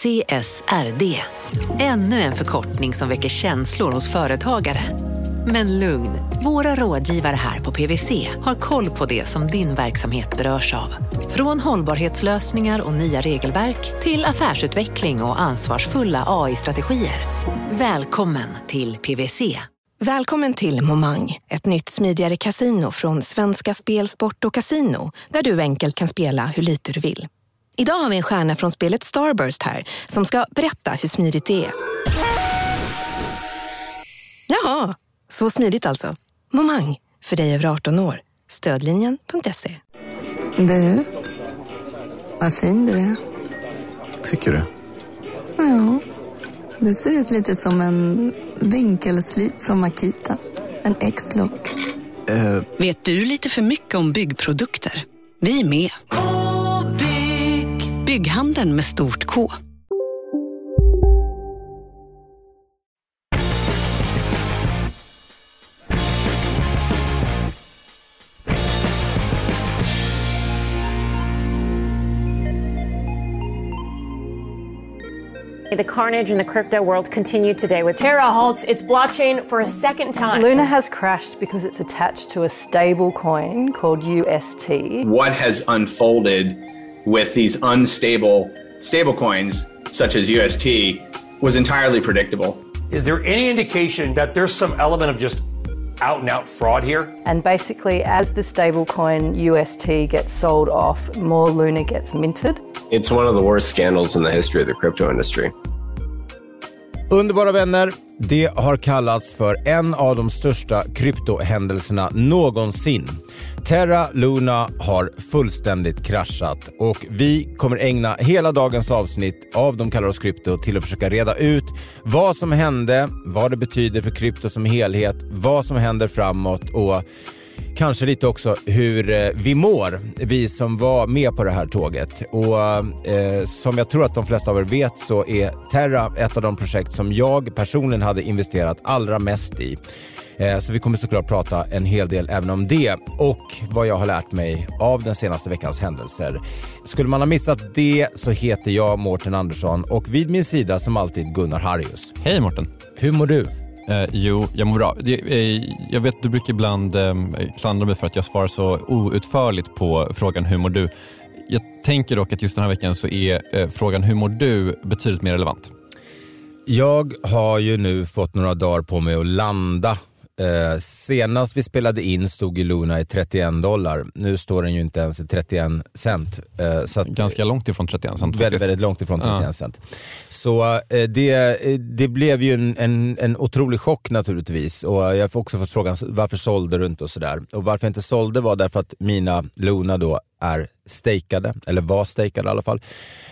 CSRD. Ännu en förkortning som väcker känslor hos företagare. Men lugn, våra rådgivare här på PWC har koll på det som din verksamhet berörs av. Från hållbarhetslösningar och nya regelverk till affärsutveckling och ansvarsfulla AI-strategier. Välkommen till PWC. Välkommen till Momang, ett nytt smidigare kasino från Svenska Spel, Sport och Casino där du enkelt kan spela hur lite du vill. Idag har vi en stjärna från spelet Starburst här som ska berätta hur smidigt det är. Jaha, så smidigt alltså. Momang, för dig över 18 år. Stödlinjen.se. Du, vad fin du är. Tycker du? Ja, du ser ut lite som en vinkelslip från Makita. En X-look. Eh, Vet du lite för mycket om byggprodukter? Vi är med. -bygg. Bygghandeln med stort K. The carnage in the crypto world continued today with Terra halts its blockchain for a second time. Luna has crashed because it's attached to a stable coin called UST. What has unfolded with these unstable stablecoins, such as UST, was entirely predictable. Is there any indication that there's some element of just out and out fraud here? And basically, as the stablecoin UST gets sold off, more Luna gets minted. It's one of the worst scandals in the history of the crypto industry. Underbara vänner, det har kallats för en av de största kryptohändelserna någonsin. Terra Luna har fullständigt kraschat och vi kommer ägna hela dagens avsnitt av De kallar oss krypto till att försöka reda ut vad som hände, vad det betyder för krypto som helhet, vad som händer framåt och kanske lite också hur eh, vi mår, vi som var med på det här tåget. Och eh, som jag tror att de flesta av er vet så är Terra ett av de projekt som jag personligen hade investerat allra mest i. Eh, så vi kommer såklart prata en hel del även om det och vad jag har lärt mig av den senaste veckans händelser. Skulle man ha missat det så heter jag Mårten Andersson och vid min sida som alltid Gunnar Harrius. Hej Mårten. Hur mår du? Eh, jo, jag mår bra. Eh, jag vet du brukar ibland eh, klandra mig för att jag svarar så outförligt på frågan hur mår du? Jag tänker dock att just den här veckan så är eh, frågan hur mår du betydligt mer relevant. Jag har ju nu fått några dagar på mig att landa. Eh, senast vi spelade in stod ju Luna i 31 dollar. Nu står den ju inte ens i 31 cent. Eh, så att, Ganska långt ifrån 31 cent Väldigt, faktiskt. väldigt långt ifrån 31 Ja. cent. Så eh, det, eh, det blev ju en, en, en otrolig chock naturligtvis. Och jag har också fått frågan varför sålde du inte och sådär. Och varför jag inte sålde var därför att mina Luna då är stakade, eller var stakade i alla fall.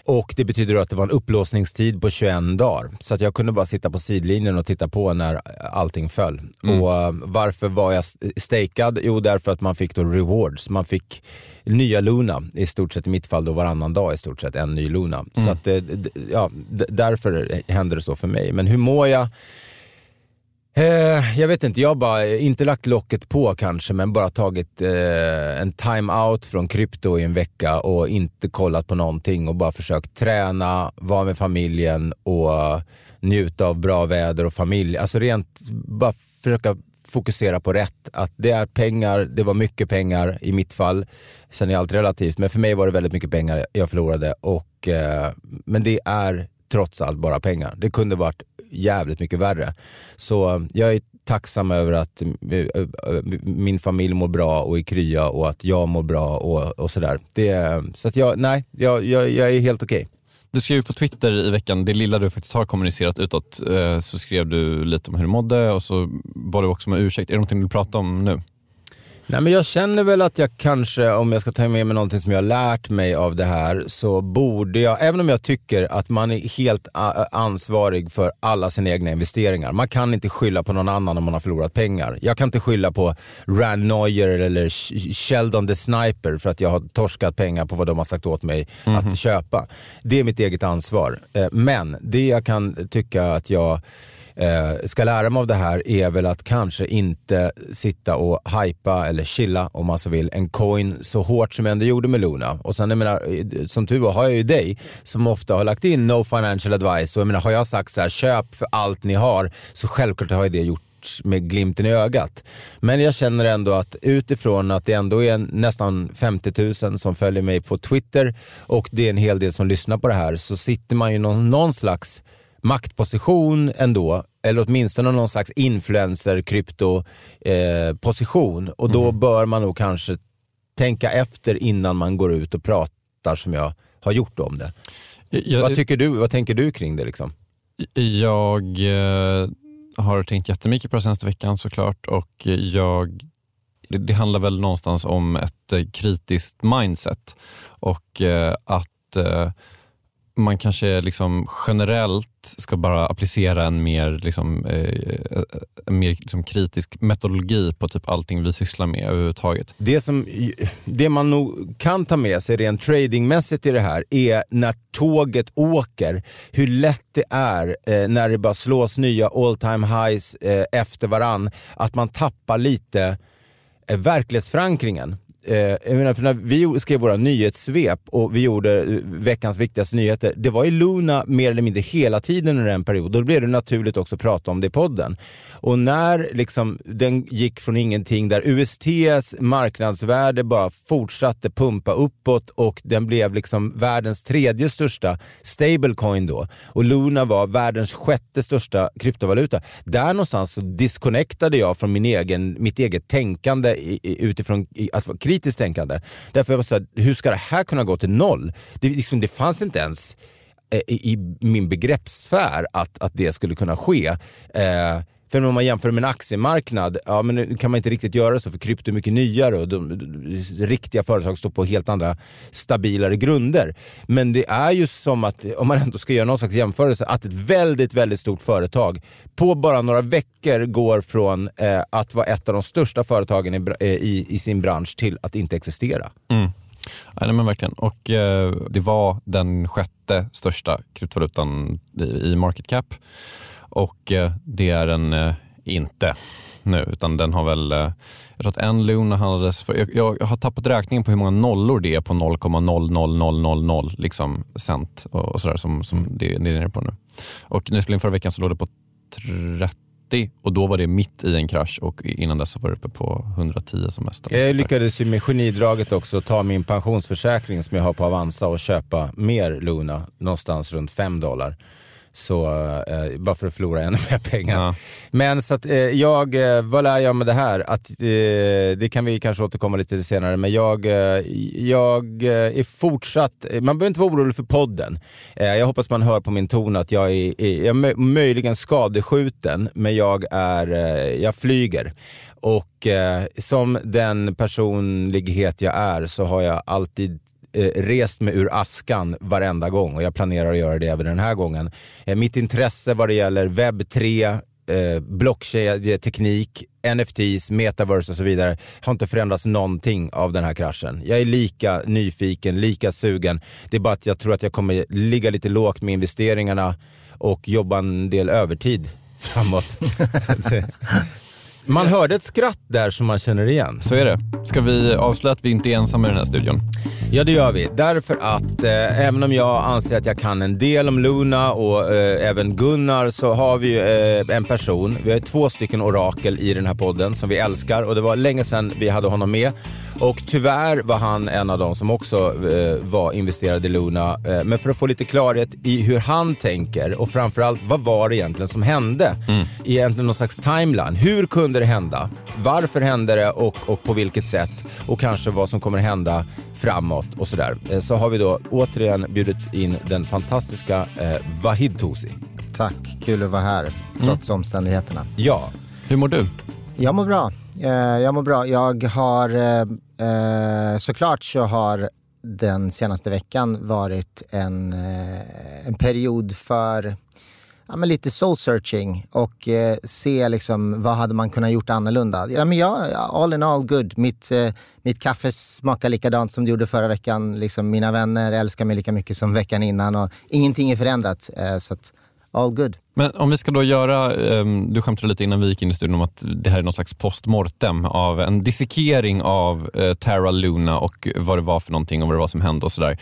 Och det betyder att det var en upplåsningstid på 21 dagar. Så att jag kunde bara sitta på sidlinjen och titta på när allting föll. Mm. Och eh, varför var jag stakad? Jo, därför att man fick då rewards. Man fick nya Luna, i stort sett i mitt fall då varannan dag i stort sett en ny Luna. Så Mm. att, eh, ja, därför händer det så för mig. Men hur mår jag? Eh, jag vet inte, jag har bara eh, inte lagt locket på kanske, men bara tagit eh, en time-out från krypto i en vecka och inte kollat på någonting och bara försökt träna, vara med familjen och njuta av bra väder och familj. Alltså rent, bara försöka fokusera på rätt. Att det är pengar, det var mycket pengar i mitt fall. Sen är allt relativt, men för mig var det väldigt mycket pengar jag förlorade. Och, eh, men det är trots allt bara pengar. Det kunde varit jävligt mycket värre. Så eh, jag är tacksam över att eh, eh, min familj mår bra och är krya och att jag mår bra och, och sådär. Det, så att jag, nej, jag, jag, jag är helt okej. Du skrev på Twitter i veckan, det lilla du faktiskt har kommunicerat utåt, så skrev du lite om hur du mådde och så var du också med ursäkt. Är det någonting du vill prata om nu? Nej, men jag känner väl att jag kanske, om jag ska ta med mig någonting som jag har lärt mig av det här, så borde jag, även om jag tycker att man är helt ansvarig för alla sina egna investeringar. Man kan inte skylla på någon annan om man har förlorat pengar. Jag kan inte skylla på Rand Neuer eller Sh- Sheldon the Sniper för att jag har torskat pengar på vad de har sagt åt mig att köpa. Det är mitt eget ansvar. Eh, Men det jag kan tycka att jag eh, ska lära mig av det här är väl att kanske inte sitta och hypa eller chilla om man så vill en coin så hårt som jag ändå gjorde med Luna. Och sen jag menar, eh, som tur var har jag ju dig som ofta har lagt in no financial advice och jag menar har jag sagt så här, köp för allt ni har så självklart har jag det gjort med glimten i ögat. Men jag känner ändå att utifrån att det ändå är nästan 50 000 som följer mig på Twitter och det är en hel del som lyssnar på det här så sitter man ju någon, någon slags maktposition ändå, eller åtminstone någon slags influencer krypto eh, och då mm. bör man nog kanske tänka efter innan man går ut och pratar som jag har gjort om det. Jag, vad, tycker du, vad tänker du kring det? Liksom? Jag eh, har tänkt jättemycket på det senaste veckan såklart och jag, det, det handlar väl någonstans om ett eh, kritiskt mindset och eh, att eh, man kanske liksom generellt ska bara applicera en mer, liksom, eh, en mer liksom kritisk metodologi på typ allting vi sysslar med överhuvudtaget. Det, som, det man nog kan ta med sig rent tradingmässigt i det här är när tåget åker, hur lätt det är eh, när det bara slås nya all time highs eh, efter varann, att man tappar lite eh, verklighetsförankringen Eh, jag menar, för när vi skrev våra nyhetssvep och vi gjorde eh, veckans viktigaste nyheter, det var i Luna mer eller mindre hela tiden under en period. Då blev det naturligt också att prata om det i podden. Och när liksom, den gick från ingenting, där USTs marknadsvärde bara fortsatte pumpa uppåt och den blev liksom världens tredje största stablecoin då och Luna var världens sjätte största kryptovaluta. Där någonstans så disconnectade jag från min egen, mitt eget tänkande i, i, utifrån i, att vara kritiskt tänkande. Därför jag var så här, hur ska det här kunna gå till noll? Det, liksom, det fanns inte ens eh, i, i min begreppssfär att, att det skulle kunna ske. Eh, för om man jämför med en aktiemarknad, ja men nu kan man inte riktigt göra så för krypto är mycket nyare och de, de, riktiga företag står på helt andra stabilare grunder. Men det är ju som att, om man ändå ska göra någon slags jämförelse, att ett väldigt, väldigt stort företag på bara några veckor går från eh, att vara ett av de största företagen i, eh, i, i sin bransch till att inte existera. Mm. Ja, nej, men verkligen. Och eh, Det var den sjätte största kryptovalutan i, i market cap och eh, det är den eh, inte nu, utan den har väl, eh, jag tror att en Luna handlades för, jag, jag, har tappat räkningen på hur många nollor det är på 0,00000 liksom cent och, och sådär som, som mm. det, det är nere på nu. Och in förra veckan så låg det på 30 och då var det mitt i en krasch och innan dess var det uppe på 110 som mest. Jag lyckades ju med genidraget också ta min pensionsförsäkring som jag har på Avanza och köpa mer Luna, någonstans runt 5 dollar. Så, eh, bara för att förlora ännu mer pengar. Ja. Men så att eh, jag, eh, vad lär jag med det här? Att, eh, det kan vi kanske återkomma lite till senare, men jag, eh, jag eh, är fortsatt, man behöver inte vara orolig för podden. jag hoppas man hör på min ton att jag är, är jag är möjligen skadeskjuten, men jag, är, jag flyger. Och som den personlighet jag är så har jag alltid eh, rest mig ur askan varenda gång och jag planerar att göra det även den här gången. Eh, mitt intresse vad det gäller webb 3, eh, blockkedjeteknik, NFTs, metaverse och så vidare har inte förändrats någonting av den här kraschen. Jag är lika nyfiken, lika sugen. Det är bara att jag tror att jag kommer ligga lite lågt med investeringarna och jobba en del övertid framåt. Man hörde ett skratt där som man känner igen. Så är det. Ska vi avslöja att vi inte är ensamma i den här studion? Ja, det gör vi. Därför att eh, även om jag anser att jag kan en del om Luna och eh, även Gunnar så har vi eh, en person, vi har två stycken orakel i den här podden som vi älskar och det var länge sedan vi hade honom med. Och tyvärr var han en av dem som också eh, var investerad i Luna. Eh, men för att få lite klarhet i hur han tänker och framförallt vad var det egentligen som hände? Mm. Egentligen någon slags timeline. Hur kunde det hända? Varför hände det och, och på vilket sätt? Och kanske vad som kommer hända framåt och sådär. Eh, så har vi då återigen bjudit in den fantastiska eh, Vahid Tosi. Tack, kul att vara här trots mm. omständigheterna. Ja. Hur mår du? Jag mår bra. Eh, jag mår bra. Jag har eh, eh, såklart så har den senaste veckan varit en, en period för ja, men lite soul searching och eh, se liksom, vad hade man kunnat gjort annorlunda. Ja, men jag, all in all good. Mitt, eh, mitt kaffe smakar likadant som det gjorde förra veckan. Liksom, mina vänner älskar mig lika mycket som veckan innan och ingenting är förändrat. Eh, så att, all good. Men om vi ska då göra, ehm, du skämtade lite innan vi gick in i studion om att det här är någon slags postmortem av en dissekering av eh, Tara Luna och vad det var för någonting och vad det var som hände och sådär.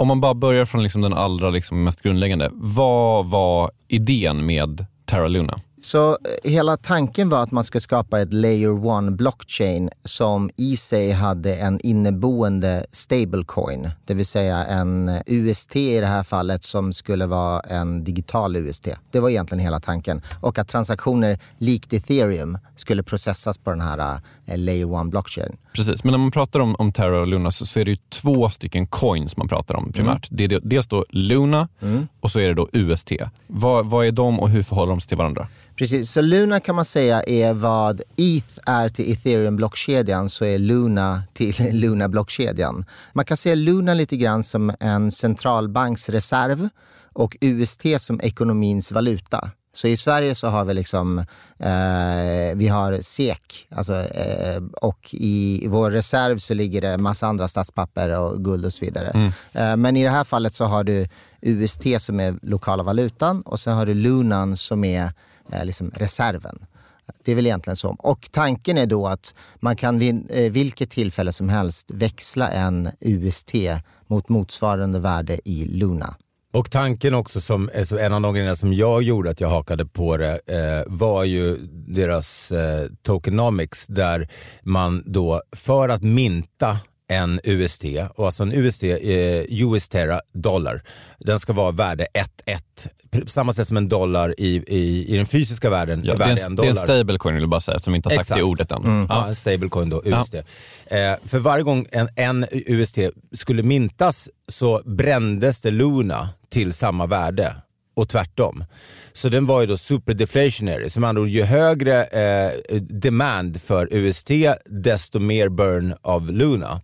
Om man bara börjar från liksom den allra liksom mest grundläggande, vad var idén med Terra Luna? Så eh, hela tanken var att man skulle skapa ett layer one blockchain som i sig hade en inneboende stablecoin, det vill säga en UST i det här fallet som skulle vara en digital UST. Det var egentligen hela tanken. Och att transaktioner likt ethereum skulle processas på den här eh, layer one blockchain. Precis, men när man pratar om, om Terra och Luna så, så är det ju två stycken coins man pratar om primärt. Mm. Det är dels då Luna mm. och så är det då UST. Vad, vad är de och hur förhåller de sig till varandra? Precis, så Luna kan man säga är vad ETH är till ethereum-blockkedjan så är Luna till Luna-blockkedjan. Man kan se Luna lite grann som en centralbanksreserv och UST som ekonomins valuta. Så i Sverige så har vi liksom, eh, vi har SEK alltså, eh, och i, vår reserv så ligger det massa andra statspapper och guld och så vidare. Mm. Eh, men i det här fallet så har du UST som är lokala valutan och sen har du Lunan som är Eh, liksom reserven. Det är väl egentligen så. Och tanken är då att man kan vid eh, vilket tillfälle som helst växla en UST mot motsvarande värde i Luna. Och tanken också, eh, som en av de grejerna som jag gjorde att jag hakade på det, eh, var ju deras eh, tokenomics där man då för att minta en UST, och alltså en UST, eh, US Terra dollar, den ska vara värde 1-1 på samma sätt som en dollar i, i, i den fysiska världen ja, är värde en dollar. Det är en stablecoin vill jag bara säga, eftersom vi inte har sagt Exakt. det ordet än. Mm. Ja, en stablecoin då, USD. Ja. Eh, för varje gång en, en USD skulle mintas så brändes det Luna till samma värde och tvärtom. Så den var ju då super deflationary. Som andra ord, ju högre eh, demand för UST, desto mer burn av Luna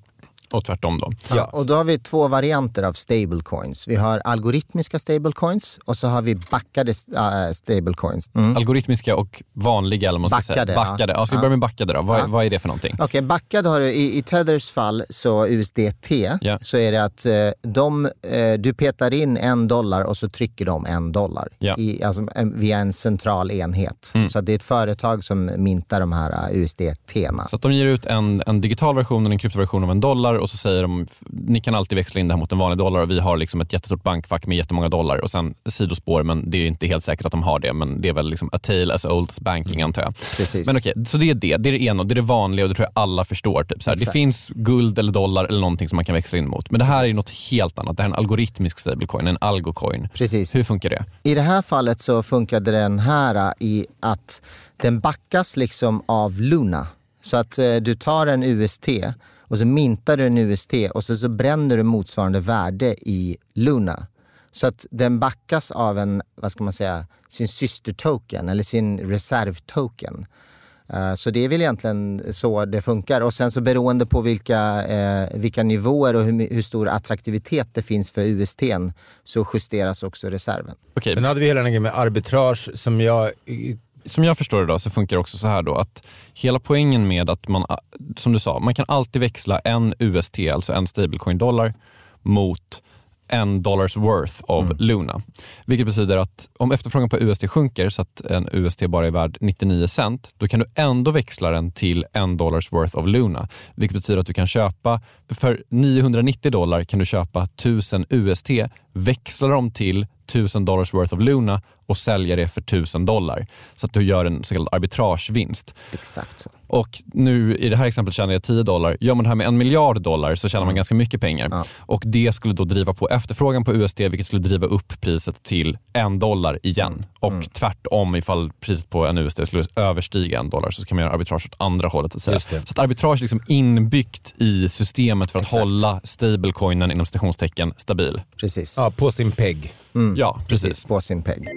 och tvärtom då. Ja, och då har vi två varianter av stablecoins. Vi har algoritmiska stablecoins och så har vi backade uh, stablecoins. Mm. Algoritmiska och vanliga eller man ska backade, säga. Backade. Ja. Ja, ska vi börja med backade då? Vad, ja. vad är det för någonting? Okej, okay, backad har du, i, i Tethers fall, så USDT, ja. så är det att uh, de, uh, du petar in en dollar och så trycker de en dollar i, alltså, via en central enhet. Mm. Så det är ett företag som mintar de här USDT-erna. Så att de ger ut en, en digital version, en kryptoversion av en dollar och så säger de, ni kan alltid växla in det här mot en vanlig dollar och vi har liksom ett jättestort bankfack med jättemånga dollar och sen sidospår, men det är inte helt säkert att de har det, men det är väl liksom a tale as old as banking mm. antar jag. Precis. Men okej, okay, så det är det, det är det ena och det är det vanliga och det tror jag alla förstår. Typ. Så här, det finns guld eller dollar eller någonting som man kan växla in mot, men det här är något helt annat. Det här är en algoritmisk stablecoin, en algocoin. Precis. Hur funkar det? I det här fallet så funkade den här i att den backas liksom av Luna. Så att eh, du tar en UST och så mintar du en UST och så, så bränner du motsvarande värde i Luna. Så att den backas av en, vad ska man säga, sin systertoken eller sin reservtoken. Uh, så det är väl egentligen så det funkar. Och sen så beroende på vilka, eh, vilka nivåer och hur, hur, stor attraktivitet det finns för UST så justeras också reserven. Okay. Sen hade vi hela den grejen med arbitrage som jag som jag förstår det då, så funkar det också så här då att hela poängen med att man, som du sa, man kan alltid växla en UST, alltså en stablecoin dollar, mot en dollars worth av mm. Luna. Vilket betyder att om efterfrågan på UST sjunker så att en UST bara är värd 99 cent, då kan du ändå växla den till en dollars worth av Luna. Vilket betyder att du kan köpa, för 990 dollar kan du köpa 1000 UST, växla dem till 1000 dollars worth of Luna och sälja det för 1000 dollar. Så att du gör en så kallad arbitragevinst. Exakt så. Och nu i det här exemplet tjänar jag 10 dollar. Gör man det här med en miljard dollar så tjänar man mm. ganska mycket pengar. Ja. Och det skulle då driva på efterfrågan på USD vilket skulle driva upp priset till en dollar igen. Och mm. tvärtom ifall priset på en USD skulle överstiga en dollar så kan man göra arbitrage åt andra hållet. Så, att säga. så att arbitrage är liksom inbyggt i systemet för att Exakt. hålla stablecoinen inom stationstecken stabil. Precis. Ja, på sin peg. Mm. Ja, precis. precis. På sin peg.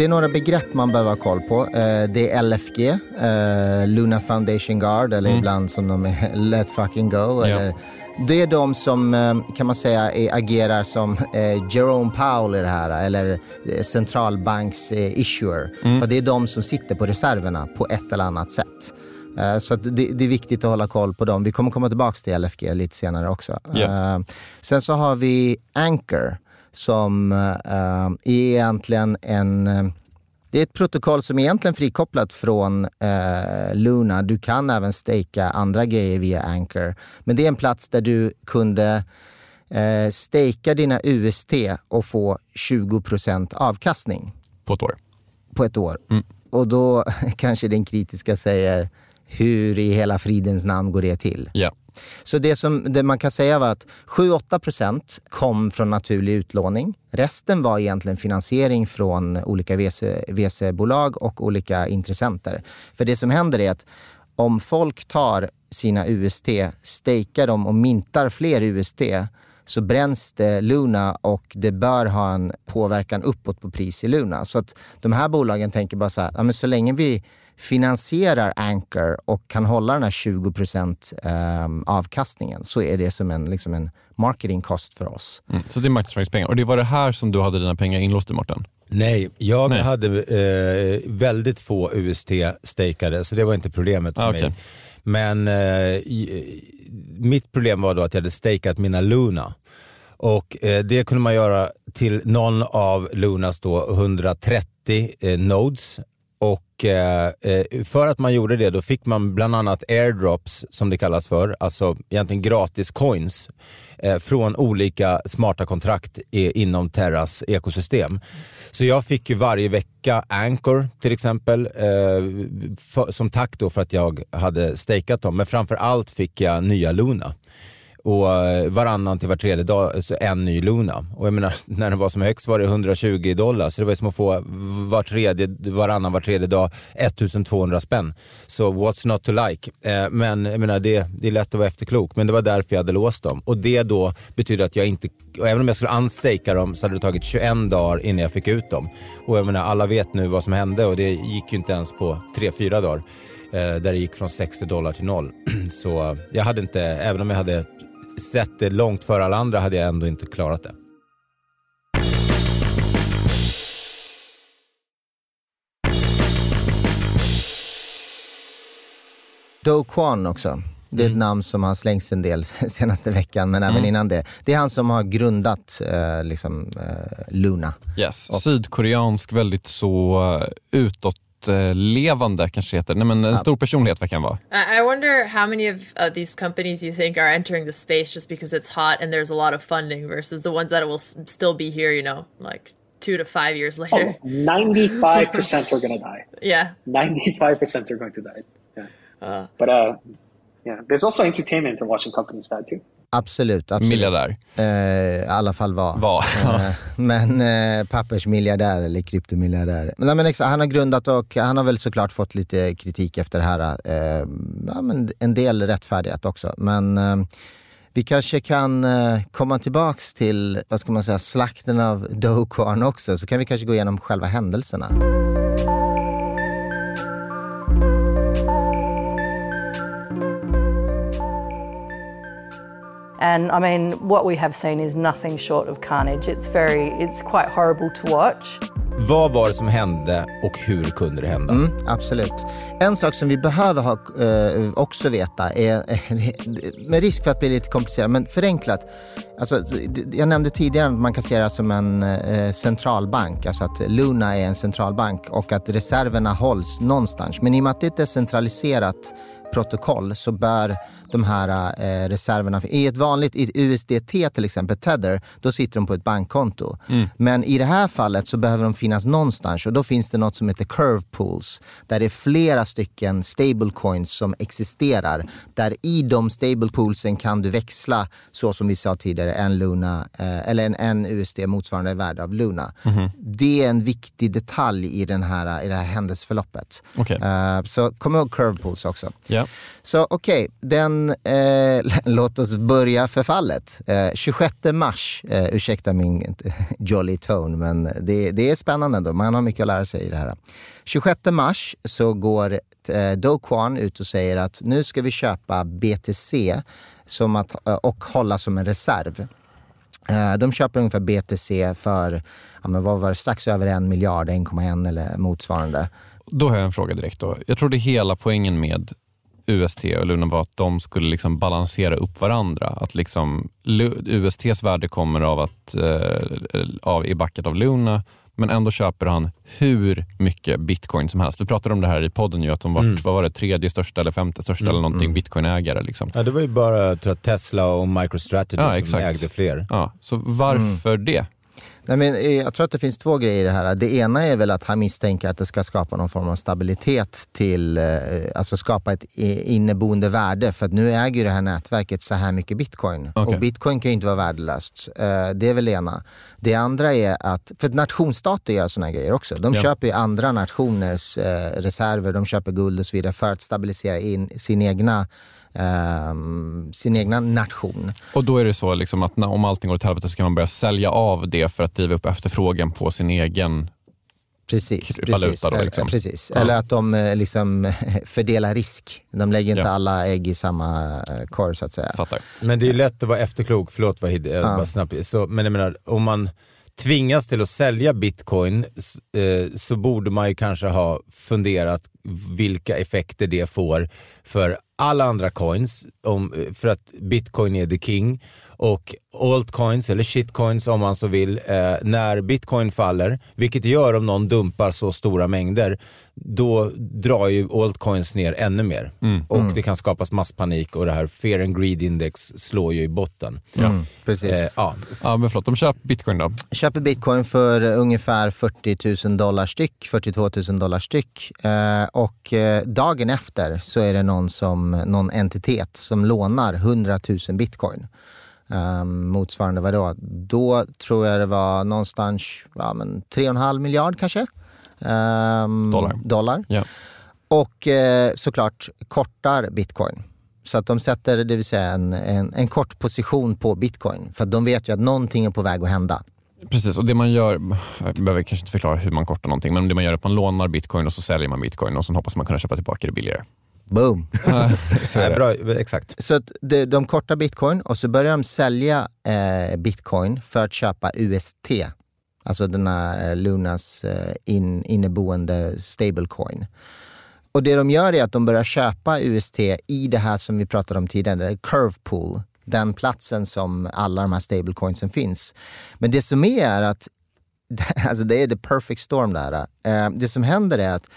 Det är några begrepp man behöver ha koll på. Eh, det är LFG, eh, Luna Foundation Guard, eller mm. ibland som de är Let's fucking go. Ja. det är de som, eh, kan man säga, agerar som Jerome Powell i det här, eller centralbanks issuer. Mm. För det är de som sitter på reserverna på ett eller annat sätt. Eh, så det, det, är viktigt att hålla koll på dem. Vi kommer komma tillbaka till LFG lite senare också. Yeah. Sen så har vi Anchor som är egentligen en det är ett protokoll som är egentligen frikopplat från eh, Luna. Du kan även staka andra grejer via Anchor. Men det är en plats där du kunde eh, staka dina UST och få 20% avkastning. På ett år? På ett år. Mm. Och då kanske den kritiska säger, hur i hela fridens namn går det till? Ja. Så det, som, det man kan säga var att 7-8 kom från naturlig utlåning. Resten var egentligen finansiering från olika VC-bolag och olika intressenter. För det som händer är att om folk tar sina UST, stakar dem och mintar fler UST så bränns det Luna och det bör ha en påverkan uppåt på pris i Luna. Så att de här bolagen tänker bara så här, ja, men så länge vi finansierar Anchor och kan hålla den här 20% ehm, avkastningen så är det som en, liksom en marketing cost för oss. Mm, så det är marknadsföringspengar. Och det var det här som du hade dina pengar inlåsta i, Mårten? Nej, jag Nej. hade eh, väldigt få UST stakade så det var inte problemet för ah, okay. mig. Men eh, mitt problem var då att jag hade stakat mina Luna. Och eh, Det kunde man göra till någon av Lunas då 130 eh, nodes och eh, eh, för att man gjorde det då fick man bland annat airdrops som det kallas för, alltså egentligen gratis coins eh, från olika smarta kontrakt i, inom Terras ekosystem. Så jag fick ju varje vecka Anchor till exempel, eh, för, som tack då för att jag hade stakeat dem. Men framför allt fick jag nya Luna och eh, varannan till var tredje dag en ny Luna. Och jag menar, när den var som högst var det 120 dollar, så det var som att få var tredje, varannan var tredje dag 1200 spänn. Så what's not to like? Eh, men jag menar, det, det är lätt att vara efterklok, men det var därför jag hade låst dem. Och det då betyder att jag inte, och även om jag skulle unstaka dem så hade det tagit 21 dagar innan jag fick ut dem. Och jag menar, alla vet nu vad som hände och det gick ju inte ens på 3-4 dagar eh, där det gick från 60 dollar till noll. Så jag hade inte, även om jag hade sett det långt före alla andra hade jag ändå inte klarat det. Do Kwon också. Det är ett mm. namn som har slängts en del senaste veckan, men även mm. innan det. Det är han som har grundat eh, liksom, eh, Luna. Yes. Och, Sydkoreansk, väldigt så uh, utåt levande kanske heter. Nej, men en stor personlighet verkar han vara. I wonder how many of uh, these companies you think are entering the space just because it's hot and there's a lot of funding versus the ones that will still be here, you know, like two to five years later. Oh, 95% are going to die. Yeah. 95% are going to die. Yeah. Uh, but uh, yeah, there's also entertainment in watching companies die too. Absolut, absolut. Miljardär. Eh, I alla fall var. var. eh, men eh, pappersmiljardär eller kryptomiljardär. Men, men, han har grundat och han har väl såklart fått lite kritik efter det här. Eh, ja, men en del rättfärdighet också. Men eh, vi kanske kan eh, komma tillbaks till, vad ska man säga, slakten av Doquan också. Så kan vi kanske gå igenom själva händelserna. And I mean, what we have seen is nothing short of carnage. It's very, it's quite horrible to watch. Vad var det som hände och hur kunde det hända? Mm, absolut. En sak som vi behöver ha, eh, också veta är, med risk för att bli lite komplicerat, men förenklat. Alltså, jag nämnde tidigare att man kan se det som en eh, centralbank, alltså att Luna är en centralbank och att reserverna hålls någonstans. Men i och med att det är ett decentraliserat protokoll så bör de här eh, reserverna. I ett vanligt i USDT till exempel, Tether, då sitter de på ett bankkonto. Mm. Men i det här fallet så behöver de finnas någonstans och då finns det något som heter curve pools. Där det är flera stycken stablecoins som existerar. Där i de stablepoolsen kan du växla, så som vi sa tidigare, en Luna, eh, eller en, en USD motsvarande värde av Luna. Mm. Det är en viktig detalj i, den här, i det här händelseförloppet. Okay. Uh, så kom ihåg curve pools också. Yeah. Så okej, okay, den, eh, låt oss börja förfallet. Eh, 26 mars, eh, ursäkta min jolly tone, men det, det är spännande ändå. Man har mycket att lära sig i det här. 26 mars så går eh, Do Kwon ut och säger att nu ska vi köpa BTC som att, eh, och hålla som en reserv. Eh, de köper ungefär BTC för, ja, men vad var det, strax över en miljard, 1,1 eller motsvarande. Då har jag en fråga direkt. Då. Jag tror det är hela poängen med UST och Luna var att de skulle liksom balansera upp varandra. Att liksom USTs värde kommer av att eh, av, i backet av Luna men ändå köper han hur mycket bitcoin som helst. Vi pratade om det här i podden, ju, att de var, mm. vad var det, tredje största eller femte största mm, eller någonting mm. bitcoinägare. Liksom. Ja, det var ju bara tror jag, Tesla och MicroStrategy ja, som exakt. ägde fler. Ja, så varför mm. det? Nej, men eh, jag tror att det finns två grejer i det här. Det ena är väl att han misstänker att det ska skapa någon form av stabilitet till, eh, alltså skapa ett inneboende värde. För att nu äger det här nätverket så här mycket bitcoin. Okay. Och bitcoin kan ju inte vara värdelöst. Eh, det är väl det ena. Det andra är att, för att nationsstater gör sådana grejer också. De ja. köper ju andra nationers reserver, de köper guld och så vidare för att stabilisera in sin egna Um, sin egna nation. Och då är det så liksom att när, om allting går åt helvete så kan man börja sälja av det för att driva upp efterfrågan på sin egen Precis. Precis, då, liksom. precis. Ja. eller att de eh, liksom fördelar risk. De lägger inte ja. alla ägg i samma eh, korg så att säga. Fattar. Men det är lätt att vara efterklok, förlåt Vahid, ja. bara snabbt. Så, men jag menar, om man tvingas till att sälja bitcoin eh, så borde man ju kanske ha funderat vilka effekter det får för alla andra coins, om, för att bitcoin är the king och altcoins eller shitcoins om man så vill, eh, när bitcoin faller, vilket det gör om någon dumpar så stora mängder, då drar ju altcoins ner ännu mer. Mm. Och mm. det kan skapas masspanik och det här fear and greed index slår ju i botten. Mm, precis. Eh, ja. ja, men förlåt, de köper bitcoin då? Köper bitcoin för ungefär 40 000 dollar styck, 42 000 dollar styck. Eh, och eh, dagen efter så är det någon, som, någon entitet som lånar 100 000 bitcoin. Um, motsvarande vadå? Då tror jag det var någonstans ja, men 3,5 miljard kanske. Um, dollar. dollar. Yeah. Och eh, såklart kortar bitcoin. Så att de sätter det vill säga en, en, en, kort position på bitcoin. För de vet ju att någonting är på väg att hända. Precis, och det man gör, jag behöver kanske inte förklara hur man kortar någonting, men det man gör är att man lånar bitcoin och så säljer man bitcoin och så hoppas man kunna köpa tillbaka det billigare. Boom! så är Bra, exakt. Så att de, de kortar bitcoin och så börjar de sälja eh, bitcoin för att köpa UST. Alltså den här Lunas eh, in, inneboende stablecoin. Och det de gör är att de börjar köpa UST i det här som vi pratade om tidigare, curve pool. Den platsen som alla de här stablecoinsen finns. Men det som är, är att, alltså det är the perfect storm där. Eh, det som händer är att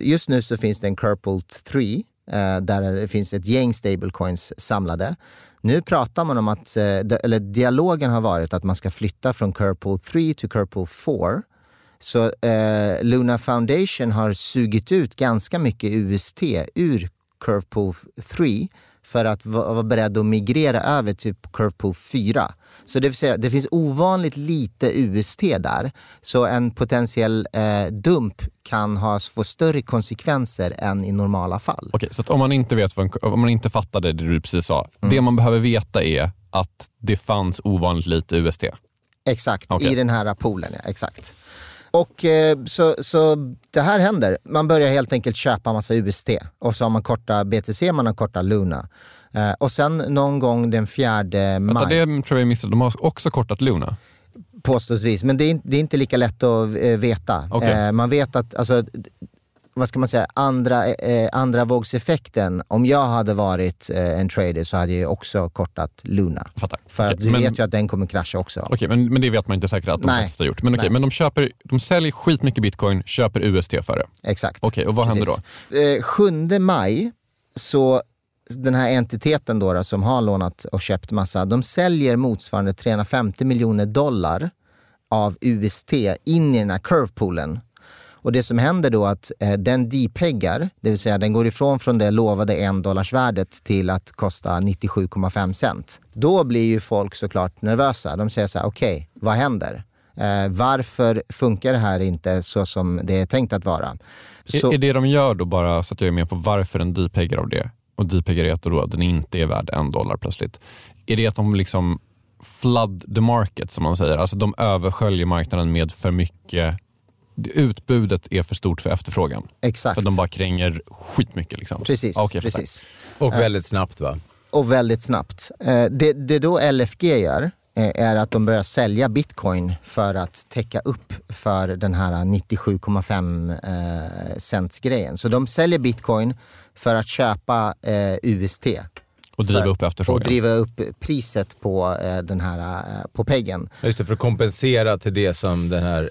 just nu så finns det en Curpool 3 eh, där det finns ett gäng stablecoins samlade. Nu pratar man om att, eh, eller dialogen har varit att man ska flytta från Curpool 3 till Curpool 4. Så eh, Luna Foundation har sugit ut ganska mycket UST ur Curvepool 3 för att vara beredd att migrera över till Curvepool 4. Så det vill säga, det finns ovanligt lite UST där. Så en potentiell eh, dump kan ha, få större konsekvenser än i normala fall. Okej, så om man inte vet, om man inte fattade det du precis sa. Mm. Det man behöver veta är att det fanns ovanligt lite UST? Exakt, okay. i den här poolen. Ja, exakt. Och eh, så, så det här händer. Man börjar helt enkelt köpa massa UST och så har man korta BTC, man har korta Luna. Eh, och sen någon gång den fjärde maj... Vänta, det tror jag missade. De har också kortat Luna? Påståsvis, men det är, det är inte lika lätt att eh, veta. Okay. Man vet att, alltså, vad ska man säga, andra, eh, andra vågseffekten. Om jag hade varit eh, en trader så hade jag också kortat Luna. Fattar. För okay, att du men, vet ju att den kommer krascha också. Okej, okay, men, men det vet man inte säkert att de Nej. faktiskt har gjort. Men, okay, men de, köper, de säljer skitmycket bitcoin, köper UST för det. Exakt. Okej, och vad Precis. händer då? Eh, 7 maj så den här entiteten då, då, som har lånat och köpt massa, de säljer motsvarande 350 miljoner dollar av UST in i den här curvepoolen. Och det som händer då är att eh, den depeggar, det vill säga den går ifrån från det lovade en dollarsvärdet till att kosta 97,5 cent. Då blir ju folk såklart nervösa. De säger så här, okej, okay, vad händer? Eh, varför funkar det här inte så som det är tänkt att vara? Så, är det de gör då bara, så att jag är med på varför den depeggar av det, och depeggar är att då den inte är värd en dollar plötsligt. Är det att de liksom flood the market som man säger, alltså de översköljer marknaden med för mycket utbudet är för stort för efterfrågan. Exakt. För de bara kränger skitmycket. Liksom. Precis. Okay, precis. Och väldigt snabbt va? Och väldigt snabbt. Eh, det, det då LFG gör, eh, är att de börjar sälja bitcoin för att täcka upp för den här 97,5 eh, cents grejen. Så de säljer bitcoin för att köpa eh, UST. Och driva för, upp efterfrågan. Och driva upp priset på eh, den här, eh, på peggen. Just det, för att kompensera till det som den här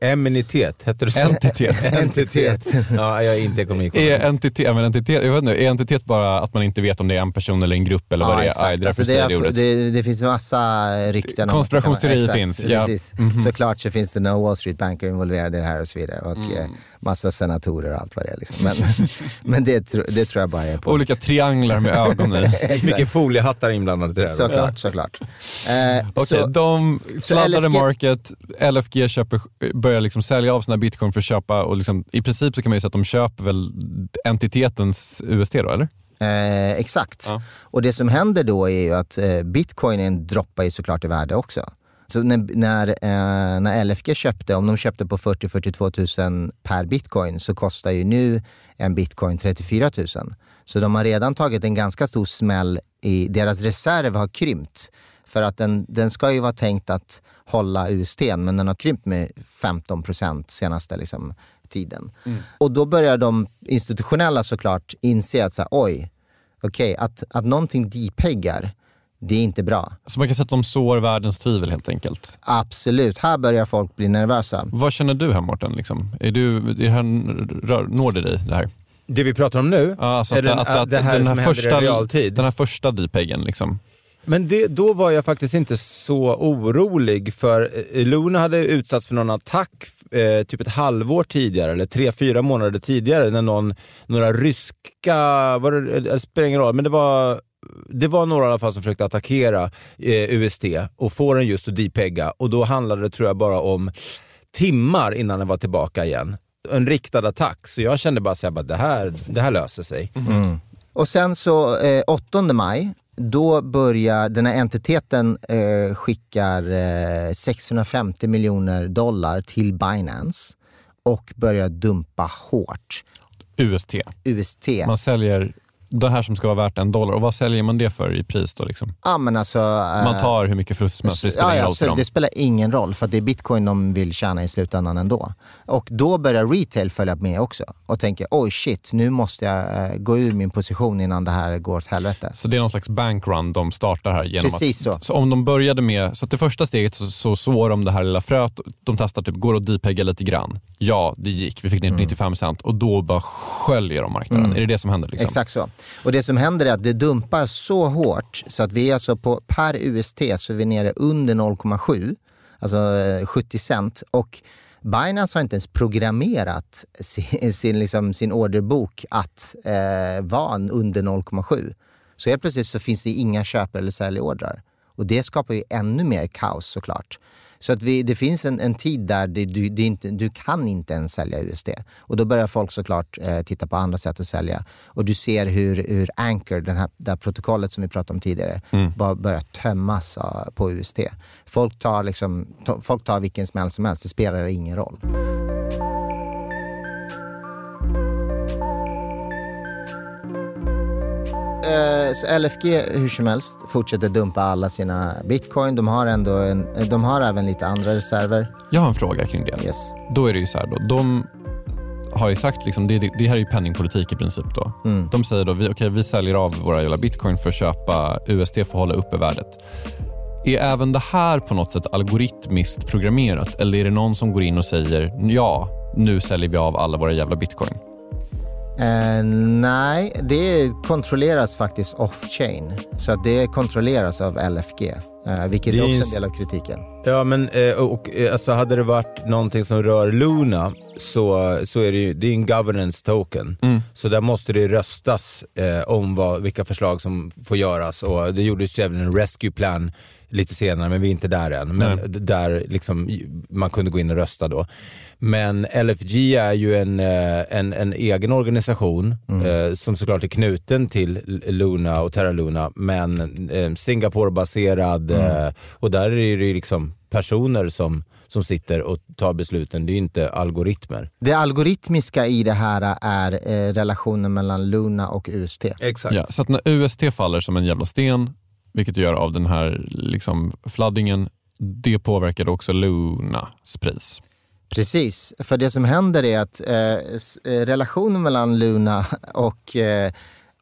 eh, eminitet, heter det så? Entitet. entitet. Ja, jag är inte ekonomikonomist. Är entitet, men entitet, jag vet inte, är entitet bara att man inte vet om det är en person eller en grupp eller vad det är? exakt. Aj, det, alltså det, är, det, det finns massa rykten. om- Konspirationsteorier Exakt, finns, ja. Precis. Mhm. Såklart så finns det no Wall Street Banker involverade i det här och så vidare. Och Mm. Massa senatorer och allt vad det är. Liksom. Men, men det, det tror jag bara är på. Olika trianglar med ögon i. Mycket foliehattar inblandade i det här. Såklart, såklart. Eh, Okej, så- de så fladdade LFG market, LFG köper, börjar liksom sälja av sina bitcoin för att köpa och liksom, i princip så kan man ju säga att de köper väl entitetens UST då, eller? Eh, exakt. Och det som händer då är ju att eh, bitcoinen droppar ju såklart i värde också. Så när, när, eh, när LFG köpte, om de köpte på 40-42 000 per bitcoin så kostar ju nu en bitcoin 34 000. Så de har redan tagit en ganska stor smäll i, deras reserv har krympt. För att den, den ska ju vara tänkt att hålla UST, men den har krympt med 15 procent senaste liksom, tiden. Och då börjar de institutionella såklart inse att så här, oj, okej, att, att någonting depeggar, det är inte bra. Så man kan säga att de sår världens tvivel helt enkelt. Absolut, här börjar folk bli nervösa. Vad känner du här Mårten? Liksom? Är du, är det här, rör, når det dig det här? Det vi pratar om nu, Ja, alltså är att, den, att, att, det här den som här händer första, i realtid. Den här första depeggen liksom. Men det, då var jag faktiskt inte så orolig för eh, Luna hade utsatts för någon attack eh, typ ett halvår tidigare eller tre, fyra månader tidigare när någon, några ryska, var det, det spelar ingen roll, men det var det var några i alla fall som försökte attackera eh, UST och få den just att depegga och då handlade det tror jag bara om timmar innan den var tillbaka igen. En riktad attack, så jag kände bara att det här, det här löser sig. Mm. Och sen så eh, 8 maj, då börjar den här entiteten eh, skickar eh, 650 miljoner dollar till Binance och börjar dumpa hårt. UST. UST. Man säljer det här som ska vara värt en dollar. Och vad säljer man det för i pris då? Liksom? Ja, men alltså, eh, Man tar hur mycket förlust som helst, det spelar ja, ingen roll för dem. Det spelar ingen roll för det är bitcoin de vill tjäna i slutändan ändå. Och då börjar retail följa med också och tänker oj shit, nu måste jag eh, gå ur min position innan det här går åt helvete. Så det är någon slags bankrun de startar här genom Precis att... så. Så om de började med, så att det första steget så, så sår de det här lilla fröet, de testar typ, går att depegga lite grann? Ja, det gick. Vi fick ner 95 cent och då bara sköljer de marknaden. Mm. Är det det som händer? Liksom? Exakt så. Och det som händer är att det dumpar så hårt så att vi är alltså på per UST så är vi nere under 0,7, alltså eh, 70 cent. Och Binance har inte ens programmerat sin, sin, liksom, sin orderbok att eh, vara under 0,7. Så helt plötsligt så finns det inga köp eller säljordrar. Och det skapar ju ännu mer kaos såklart. Så att vi, det finns en, en tid där det, du, det inte, du kan inte ens sälja USD. Och då börjar folk såklart eh, titta på andra sätt att sälja. Och du ser hur, hur Anchor, den här, det här protokollet som vi pratade om tidigare, Mm. bara börjar tömmas ah, på USD. Folk tar, liksom, to, folk tar vilken smäll som helst, det spelar ingen roll. Eh, LFG hur som helst fortsätter dumpa alla sina bitcoin. De har, ändå en, de har även lite andra reserver. Jag har en fråga kring det. Yes. Då är det ju så här då, de har ju sagt, liksom, det, det här är ju penningpolitik i princip då. Mm. De säger då, vi, okay, vi säljer av våra jävla bitcoin för att köpa USD för att hålla uppe värdet. Är även det här på något sätt algoritmiskt programmerat? Eller är det någon som går in och säger, ja, nu säljer vi av alla våra jävla bitcoin? Eh, nej, det kontrolleras faktiskt off-chain. Så att det kontrolleras av LFG. Eh, vilket Det är också en del av kritiken. Ja, men eh, och, eh, alltså, hade det varit någonting som rör Luna så, så är det ju det är en governance token. Mm. Så där måste det röstas eh, om vad, vilka förslag som får göras. Och det gjordes ju även en rescue plan lite senare, men vi är inte där än. Men Nej. där liksom, man kunde gå in och rösta då. Men LFG är ju en, eh, en, en egen organisation eh, som såklart är knuten till Luna och Terra Luna, men eh, Singapore-baserad eh, och där är det ju liksom personer som, som sitter och tar besluten, det är ju inte algoritmer. Det algoritmiska i det här är eh, relationen mellan Luna och UST. Exakt. Ja, så att när UST faller som en jävla sten, vilket gör av den här liksom, fladdingen, det påverkade också Lunas pris. Precis, för det som händer är att eh, eh relationen mellan Luna och, eh,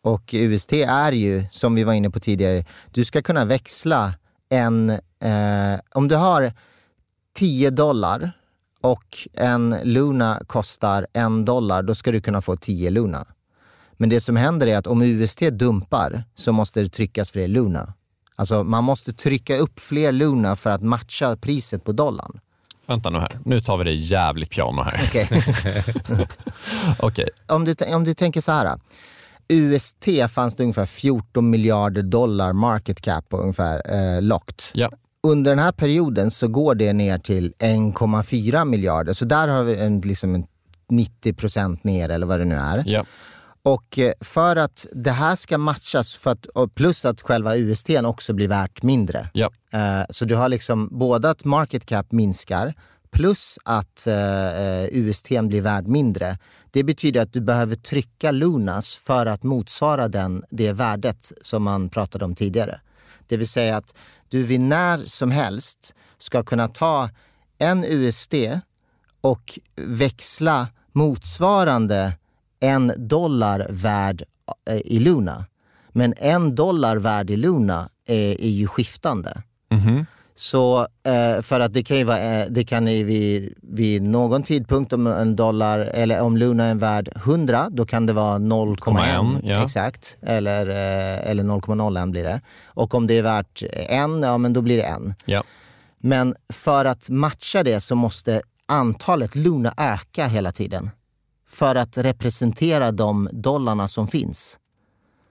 och UST är ju, som vi var inne på tidigare, du ska kunna växla en, eh, om du har 10 dollar och en Luna kostar en dollar, då ska du kunna få 10 Luna. Men det som händer är att om UST dumpar så måste det tryckas för det Luna. Alltså man måste trycka upp fler Luna för att matcha priset på dollarn. Vänta nu här, nu tar vi det jävligt piano här. Okej. okay. om, du, om du tänker så här. UST fanns det ungefär 14 miljarder dollar market cap på ungefär eh, locked. Ja. Under den här perioden så går det ner till 1,4 miljarder. Så där har vi en, liksom en 90 procent ner eller vad det nu är. Ja. Och eh, för att det här ska matchas, för att, plus att själva UST också blir värt mindre. Ja. Eh, så du har liksom både att market cap minskar plus att eh, UST blir värd mindre. Det betyder att du behöver trycka Lunas för att motsvara den, det värdet som man pratade om tidigare. Det vill säga att du vid när som helst ska kunna ta en USD och växla motsvarande en dollar värd eh, i Luna. Men en dollar värd i Luna är, är ju skiftande. Mm-hmm. Så eh, för att det kan ju vara, eh, det kan ju vid, vid någon tidpunkt om en dollar, eller om Luna är värd 100, då kan det vara 0,1 ja. exakt. Eller, eh, eller 0,01 blir det. Och om det är värt en, ja men då blir det en. Ja. Men för att matcha det så måste antalet Luna öka hela tiden för att representera de dollarna som finns.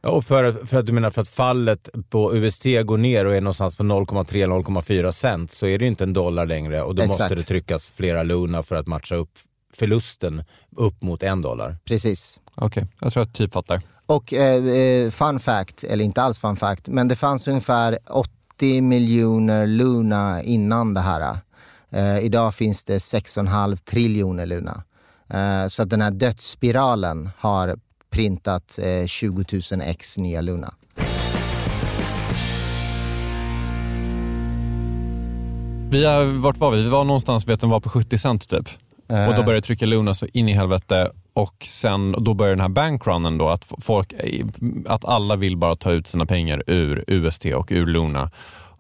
Och för, för att du menar för att fallet på UST går ner och är någonstans på 0,3-0,4 cent så är det ju inte en dollar längre och då Exakt. måste det tryckas flera Luna för att matcha upp förlusten upp mot en dollar. Precis. Okej, okay. jag tror att typ fattar. Och eh, fun fact, eller inte alls fun fact, men det fanns ungefär 80 miljoner Luna innan det här. Eh, idag finns det 6,5 triljoner Luna. Eh, så att den här dödsspiralen har printat 20 000 ex nya Luna. Vi har, vart var vi? Vi var någonstans, vet den var på 70 cent typ. Uh. Och då började trycka Luna så in i helvete och sen då börjar den här bankrunnen då, att folk, att alla vill bara ta ut sina pengar ur UST och ur Luna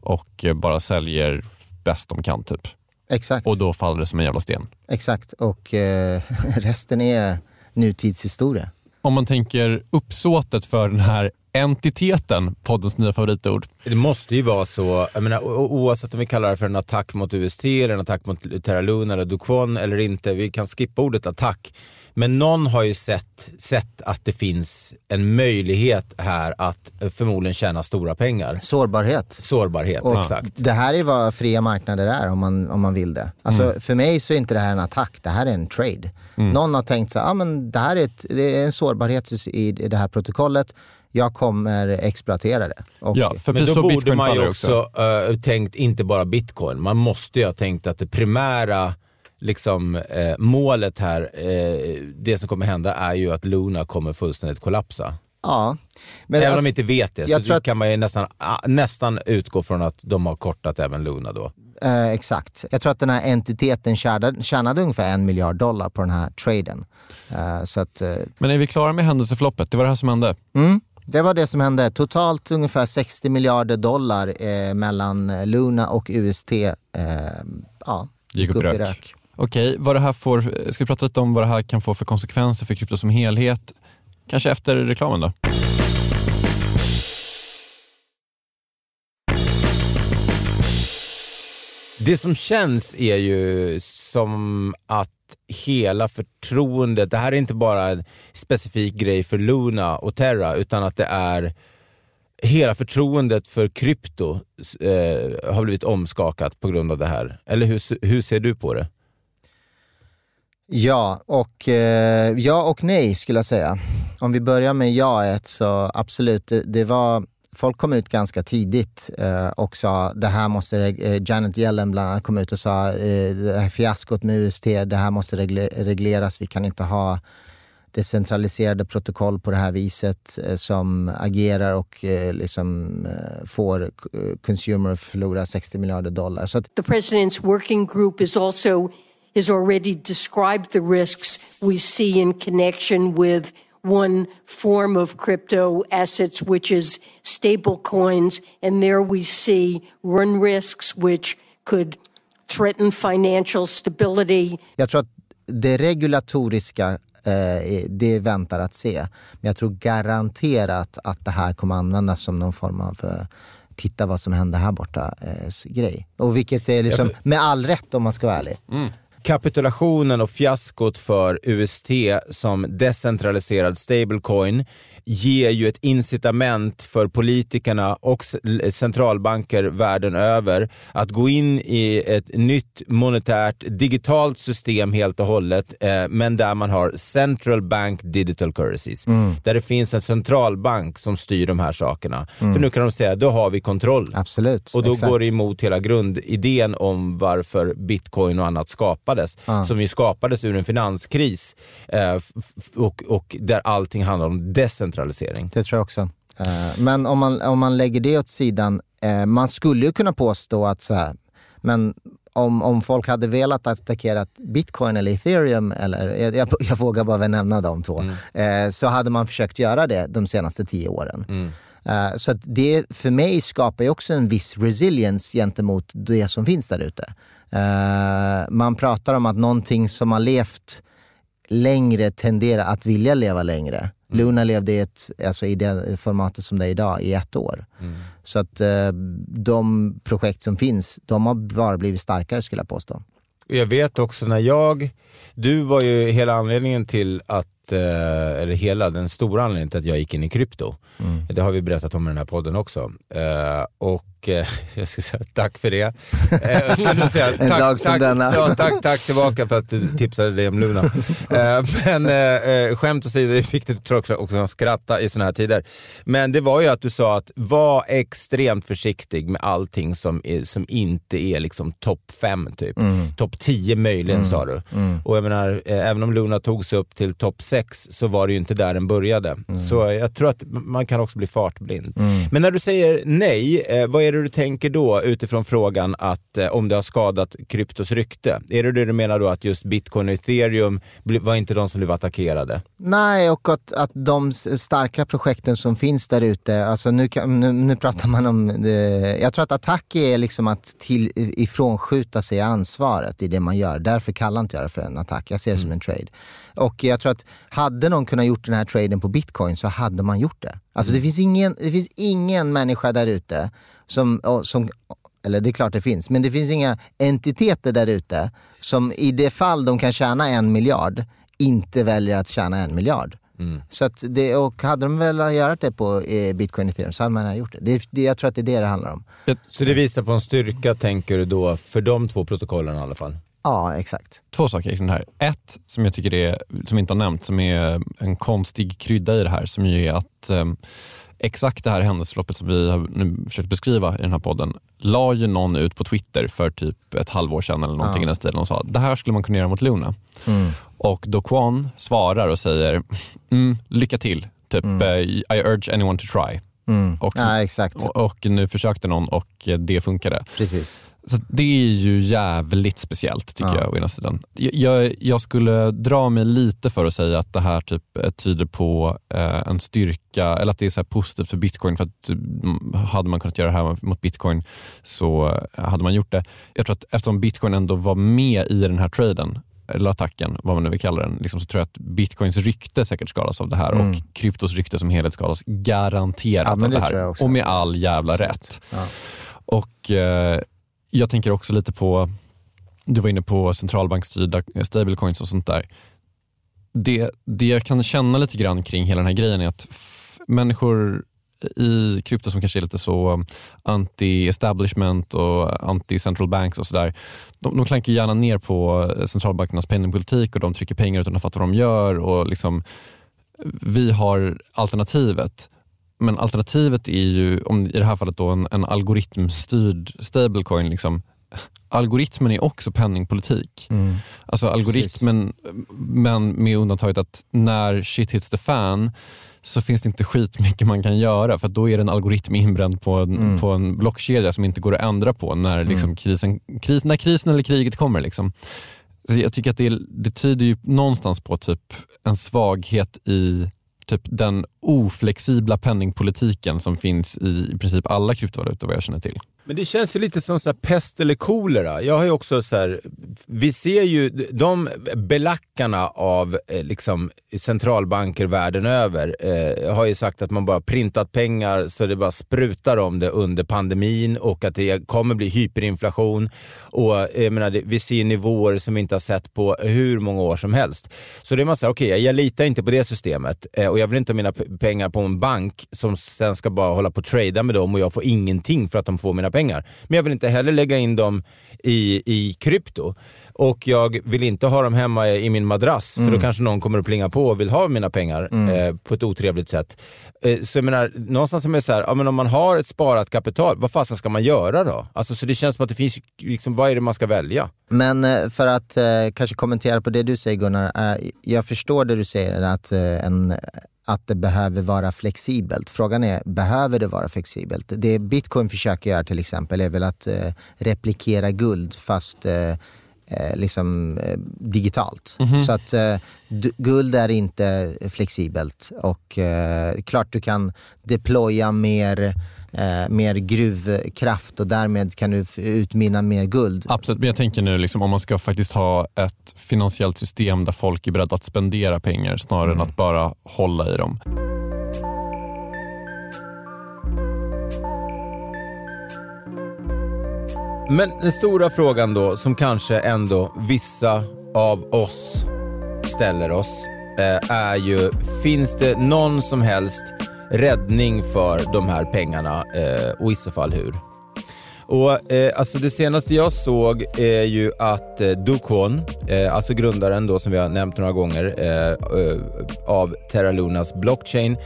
och bara säljer bäst de kan typ. Exakt. Och då faller det som en jävla sten. Exakt, och eh, resten är nutidshistoria. Om man tänker uppsåtet för den här entiteten, poddens nya favoritord. Det måste ju vara så, jag menar, oavsett om vi kallar det för en attack mot UST, eller en attack mot Terra Luna eller Duquon eller inte, vi kan skippa ordet attack. Men någon har ju sett, sett att det finns en möjlighet här att förmodligen tjäna stora pengar. Sårbarhet. Sårbarhet, och exakt. Det här är vad fria marknader är om man, om man vill det. Alltså, mm. För mig så är inte det här en attack, det här är en trade. Mm. Någon har tänkt så ah, men det här är, ett, det är en sårbarhet i det här protokollet jag kommer exploatera det. Och, ja, för men då borde man ju också, också. Uh, tänkt inte bara bitcoin. Man måste ju ha tänkt att det primära liksom, eh, målet här, eh, det som kommer hända är ju att Luna kommer fullständigt kollapsa. Ja. Men även alltså, om de inte vet det, så att, kan man ju nästan, nästan utgå från att de har kortat även Luna då. Eh, exakt. Jag tror att den här entiteten tjänade, tjänade ungefär en miljard dollar på den här traden. Eh, så att, eh, Men är vi klara med händelseförloppet? Det var det här som hände? Mm. Det var det som hände. Totalt ungefär 60 miljarder dollar eh, mellan Luna och UST eh, ja, gick upp, upp rök. i rök. Okej, vad det här får, ska vi prata lite om vad det här kan få för konsekvenser för krypto som helhet? Kanske efter reklamen då? Det som känns är ju som att hela förtroendet, det här är inte bara en specifik grej för Luna och Terra, utan att det är hela förtroendet för krypto eh, har blivit omskakat på grund av det här. Eller hur, hur ser du på det? Ja och, eh, ja och nej skulle jag säga. Om vi börjar med jaet så absolut, det, det var folk kom ut ganska tidigt eh, och sa det här måste, eh, Janet Yellen bland annat kom ut och sa eh, det här fiaskot med UST, det här måste regleras, vi kan inte ha decentraliserade protokoll på det här viset eh, som agerar och eh, liksom eh, får eh, consumer att förlora 60 miljarder dollar. Så att... The president's working group is also has already described the risks we see in connection with one form of crypto assets, which is stable coins. And there we see run risks which could threaten financial stability. Jag tror att det regulatoriska eh, det väntar att se. Men jag tror garanterat att det här kommer användas som någon form av eh, titta vad som händer här borta eh, grej. Och vilket är liksom, med all rätt om man ska vara ärlig. Mm kapitulationen och fiaskot för UST som decentraliserad stablecoin ger ju ett incitament för politikerna och centralbanker världen över att gå in i ett nytt monetärt digitalt system helt och hållet, eh, men där man har central bank digital currencies. Mm. Där det finns en centralbank som styr de här sakerna. Mm. För nu kan de säga, då har vi kontroll. Absolut. Och då Exakt. går det emot hela grundidén om varför bitcoin och annat skapades. Ah. Som ju skapades ur en finanskris eh, och, och där allting handlar om decentralisering decentralisering. Det tror jag också. Eh, men om man, om man lägger det åt sidan, eh, man skulle ju kunna påstå att så här, men om, om folk hade velat attackera bitcoin eller ethereum, eller, jag, jag, vågar bara nämna de två, mm. Eh, så hade man försökt göra det de senaste tio åren. Mm. Så det för mig skapar ju också en viss resilience gentemot det som finns där ute. Man pratar om att någonting som har levt längre tenderar att vilja leva längre. Mm. Luna levde i, ett, alltså i det formatet som det är idag i ett år. Mm. Så att eh, de projekt som finns, de har bara blivit starkare skulle jag påstå. Jag vet också när jag, du var ju hela anledningen till att Eh, eller hela, den stora anledningen till att jag gick in i krypto. Mm. Det har vi berättat om i den här podden också. Uh, och uh, jag ska säga tack för det. Uh, säga, en tack, dag som tack, denna. Ja, tack, tack tillbaka för att du tipsade dig om Luna. men uh, skämt åsido, det fick du också att skratta i sådana här tider. Men det var ju att du sa att var extremt försiktig med allting som, är, som inte är liksom topp fem typ. Mm. Topp tio möjligen mm. sa du. Mm. Och jag menar, även om Luna tog sig upp till topp sex så var det ju inte där den började. Mm. Så jag tror att man kan också bli fartblind. Mm. Men när du säger nej, eh, vad är det du tänker då utifrån frågan att eh, om det har skadat kryptos rykte? Är det det du menar då att just bitcoin och ethereum var inte de som blev attackerade? Nej, och att, att de starka projekten som finns där ute, alltså nu, nu, nu pratar man om, det, jag tror att attack är liksom att till, ifrånskjuta sig ansvaret i det man gör. Därför kallar inte jag det för en attack, jag ser det mm. som en trade. Och jag tror att hade någon kunnat gjort den här traden på bitcoin så hade man gjort det. Alltså mm. det, finns ingen, det finns ingen människa där ute som, som eller det är klart det finns, men det finns inga entiteter där ute som i det fall de kan tjäna en miljard inte väljer att tjäna en miljard. Mm. Så att det, och hade de velat göra det på eh, bitcoin ethereum så hade man gjort det. det, det. Jag tror att det är det det handlar om. Så det visar på en styrka, tänker du då, för de två protokollen i alla fall? Ja, exakt. Två saker kring det här. Ett som jag tycker är, som inte har nämnt, som är en konstig krydda i det här, som ju är att um, exakt det här händelseförloppet som vi har nu försökt beskriva i den här podden, la ju någon ut på Twitter för typ ett halvår sedan eller någonting ja. i den stilen och sa det här skulle man kunna göra mot Luna. Mm. Och då Kwon svarar och säger mm, lycka till, typ mm. uh, I urge anyone to try. Mm. Och, ja, exakt. Och, och, nu försökte någon och det funkade. Precis. Så det är ju jävligt speciellt tycker ja. jag å ena sidan. Jag, jag, skulle dra mig lite för att säga att det här typ eh, tyder på eh, en styrka, eller att det är så positivt för bitcoin. För att mm, hade man kunnat göra det här mot bitcoin så hade man gjort det. Jag tror att eftersom bitcoin ändå var med i den här traden eller attacken, vad man nu vill kalla den, liksom, så tror jag att bitcoins rykte säkert skadas av det här mm. och kryptos rykte som helhet skadas garanterat ja, av det, det här. Och med all jävla Absolut. rätt. Ja. Och eh, jag tänker också lite på, du var inne på centralbankstyrda stablecoins och sånt där. Det, det jag kan känna lite grann kring hela den här grejen är att människor i krypto som kanske är lite så anti-establishment och anti-central banks och sådär. De, de klankar gärna ner på centralbankernas penningpolitik och de trycker pengar utan att fatta vad de gör. Och liksom, vi har alternativet. Men alternativet är ju, om, i det här fallet då en, en algoritmstyrd stablecoin, liksom, algoritmen är också penningpolitik. Mm. Alltså algoritmen, Precis. men med undantaget att när shit hits the fan så finns det inte skitmycket man kan göra för då är det en algoritm inbränd på en, mm. på en blockkedja som inte går att ändra på när, mm. liksom, krisen, kris, när krisen eller kriget kommer. Liksom. Så jag tycker att det, det tyder ju någonstans på typ en svaghet i typ den oflexibla penningpolitiken som finns i, i princip alla kryptovalutor vad jag känner till. Men det känns ju lite som så pest eller kolera. Jag har ju också så här, vi ser ju de belackarna av eh, liksom, centralbanker världen över eh, har ju sagt att man bara printat pengar så det bara sprutar om det under pandemin och att det kommer bli hyperinflation. Och eh, jag menar, vi ser nivåer som vi inte har sett på hur många år som helst. Så det är man säger, okej, okay, jag litar inte på det systemet eh, och jag vill inte ha mina pengar på en bank som sen ska bara hålla på och trada med dem och jag får ingenting för att de får mina pengar. Men jag vill inte heller lägga in dem i, i krypto. Och jag vill inte ha dem hemma i min madrass, mm. för då mm. kanske någon kommer att plinga på och vill ha mina pengar mm. eh, på ett otrevligt sätt. Eh, så jag menar, någonstans är det så här, ja, men om man har ett sparat kapital, vad fasen ska man göra då? Alltså, så det känns som att det finns, liksom, vad är det man ska välja? Men eh, för att eh, kanske kommentera på det du säger Gunnar, eh, jag förstår det du säger, att eh, en att det behöver vara flexibelt. Frågan är, behöver det vara flexibelt? Det bitcoin försöker göra till exempel är väl att replikera guld fast liksom eh, digitalt. Mm -hmm. Så att eh, guld är inte flexibelt och eh, klart du kan deploya mer eh, mer gruvkraft och därmed kan du utminna mer guld. Absolut, men jag tänker nu liksom, om man ska faktiskt ha ett finansiellt system där folk är beredda att spendera pengar snarare mm. än att bara hålla i dem. Men den stora frågan då, som kanske ändå vissa av oss ställer oss, eh, är ju, finns det någon som helst räddning för de här pengarna eh, och i så fall hur. Och, eh, alltså det senaste jag såg är ju att eh, Dukon, eh, alltså grundaren då som vi har nämnt några gånger eh, eh, av Terra Lunas blockchain,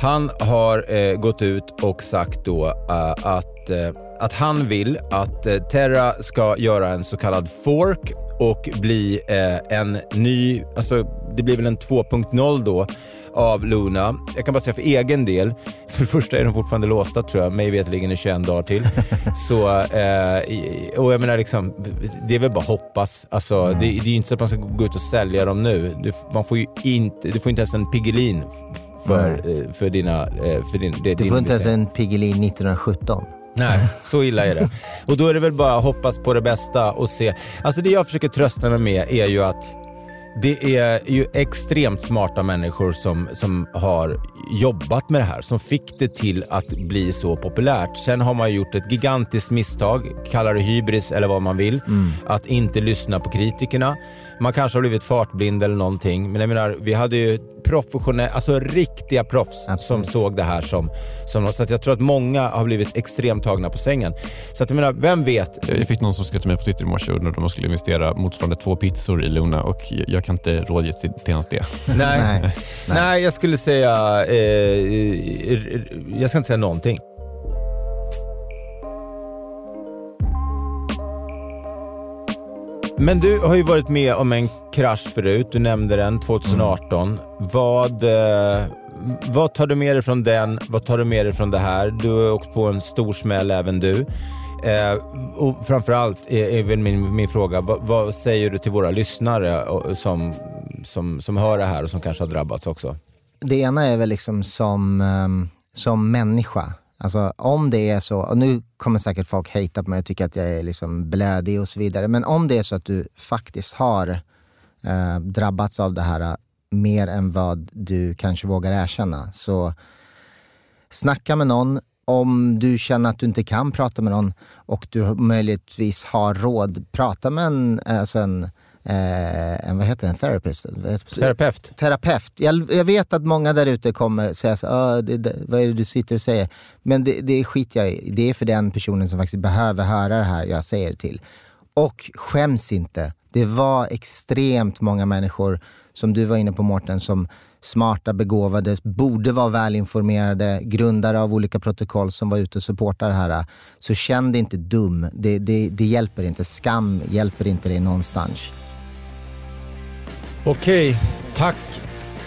han har eh, gått ut och sagt då eh, att, att han vill att Terra ska göra en så kallad fork och bli en ny, alltså det blir väl en 2.0 då, av Luna. Jag kan bara säga för egen del, för det första är de fortfarande låsta tror jag, mig veterligen i 21 dagar till. så, eh, och jag menar liksom, det är väl bara hoppas. Alltså, mm. det, det är ju inte så att man ska gå ut och sälja dem nu. Du, man får ju inte, du får inte ens en Piggelin för, mm. för dina... Eh, för din, det, du får inte ens en Piggelin 1917. Nej, så illa är det. Och då är det väl bara att hoppas på det bästa och se. Alltså det jag försöker trösta mig med är ju att det är ju extremt smarta människor som, som har jobbat med det här, som fick det till att bli så populärt. Sen har man gjort ett gigantiskt misstag, kalla det hybris eller vad man vill, mm. att inte lyssna på kritikerna. Man kanske har blivit fartblind eller någonting, men jag menar, vi hade ju professionella, alltså riktiga proffs Absolut. som såg det här som, som något. Så att jag tror att många har blivit extremt tagna på sängen. Så att jag menar, vem vet? Jag fick någon som skrev till mig på Twitter i morse och undrade om de skulle investera motsvarande två pizzor i Luna och jag kan inte rådge till, till hans det. Nej, nej. nej. jag skulle säga, eh, jag ska inte säga någonting. Men du har ju varit med om en krasch förut. Du nämnde den 2018. Mm. Vad, eh, vad tar du med dig från den? Vad tar du med dig från det här? Du har åkt på en stor smäll även du. Eh, och framförallt är, är väl min, min fråga, vad, vad, säger du till våra lyssnare eh, som, som, som hör det här och som kanske har drabbats också? Det ena är väl liksom som, eh, som människa Alltså om det är så, och nu kommer säkert folk hata på mig och tycka att jag är liksom blödig och så vidare. Men om det är så att du faktiskt har eh, drabbats av det här eh, mer än vad du kanske vågar erkänna. Så snacka med någon. Om du känner att du inte kan prata med någon och du möjligtvis har råd, prata med en, alltså en eh, en, vad heter det, en therapist? Terapeut. Terapeut. Jag, jag vet att många där ute kommer säga så, ah, det, det, vad är det du sitter och säger? Men det, det skiter jag i. Det är för den personen som faktiskt behöver höra det här jag säger till. Och skäms inte. Det var extremt många människor, som du var inne på Mårten, som smarta, begåvade, borde vara välinformerade, grundare av olika protokoll som var ute och supportade det här. Så känn dig inte dum. Det, det, det hjälper inte. Skam hjälper inte dig någonstans. Okej, tack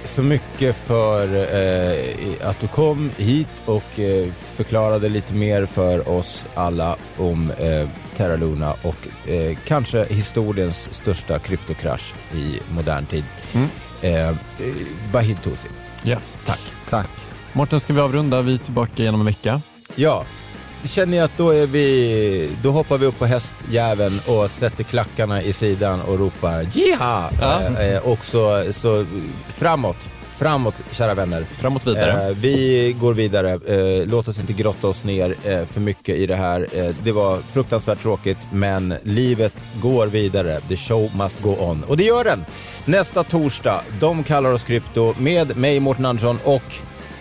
så mycket för eh, att du kom hit och eh, förklarade lite mer för oss alla om eh, Terra Luna och eh, kanske historiens största kryptokrasch i modern tid. Mm. Eh, Vahid Tosi. Ja. Tack. Tack. Mårten, ska vi avrunda? Vi är tillbaka igen om en vecka. Ja, känner jag att då, är vi, då hoppar vi upp på hästjäveln och sätter klackarna i sidan och ropar jiha! Ja. Eh, eh, och så, så framåt. Framåt, kära vänner. Framåt vidare. Eh, vi går vidare. Eh, låt oss inte grotta oss ner eh, för mycket i det här. Eh, det var fruktansvärt tråkigt, men livet går vidare. The show must go on. Och det gör den! Nästa torsdag, de kallar oss Krypto, med mig Mårten Andersson och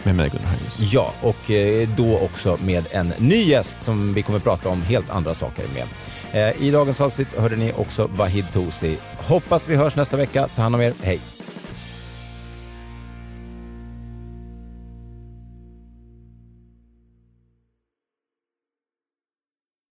med mig Gunnar Hagnus. Ja, och eh, då också med en ny gäst som vi kommer prata om helt andra saker med. Eh, I dagens avsnitt hörde ni också Vahid Tosi. Hoppas vi hörs nästa vecka. Ta hand om er. Hej!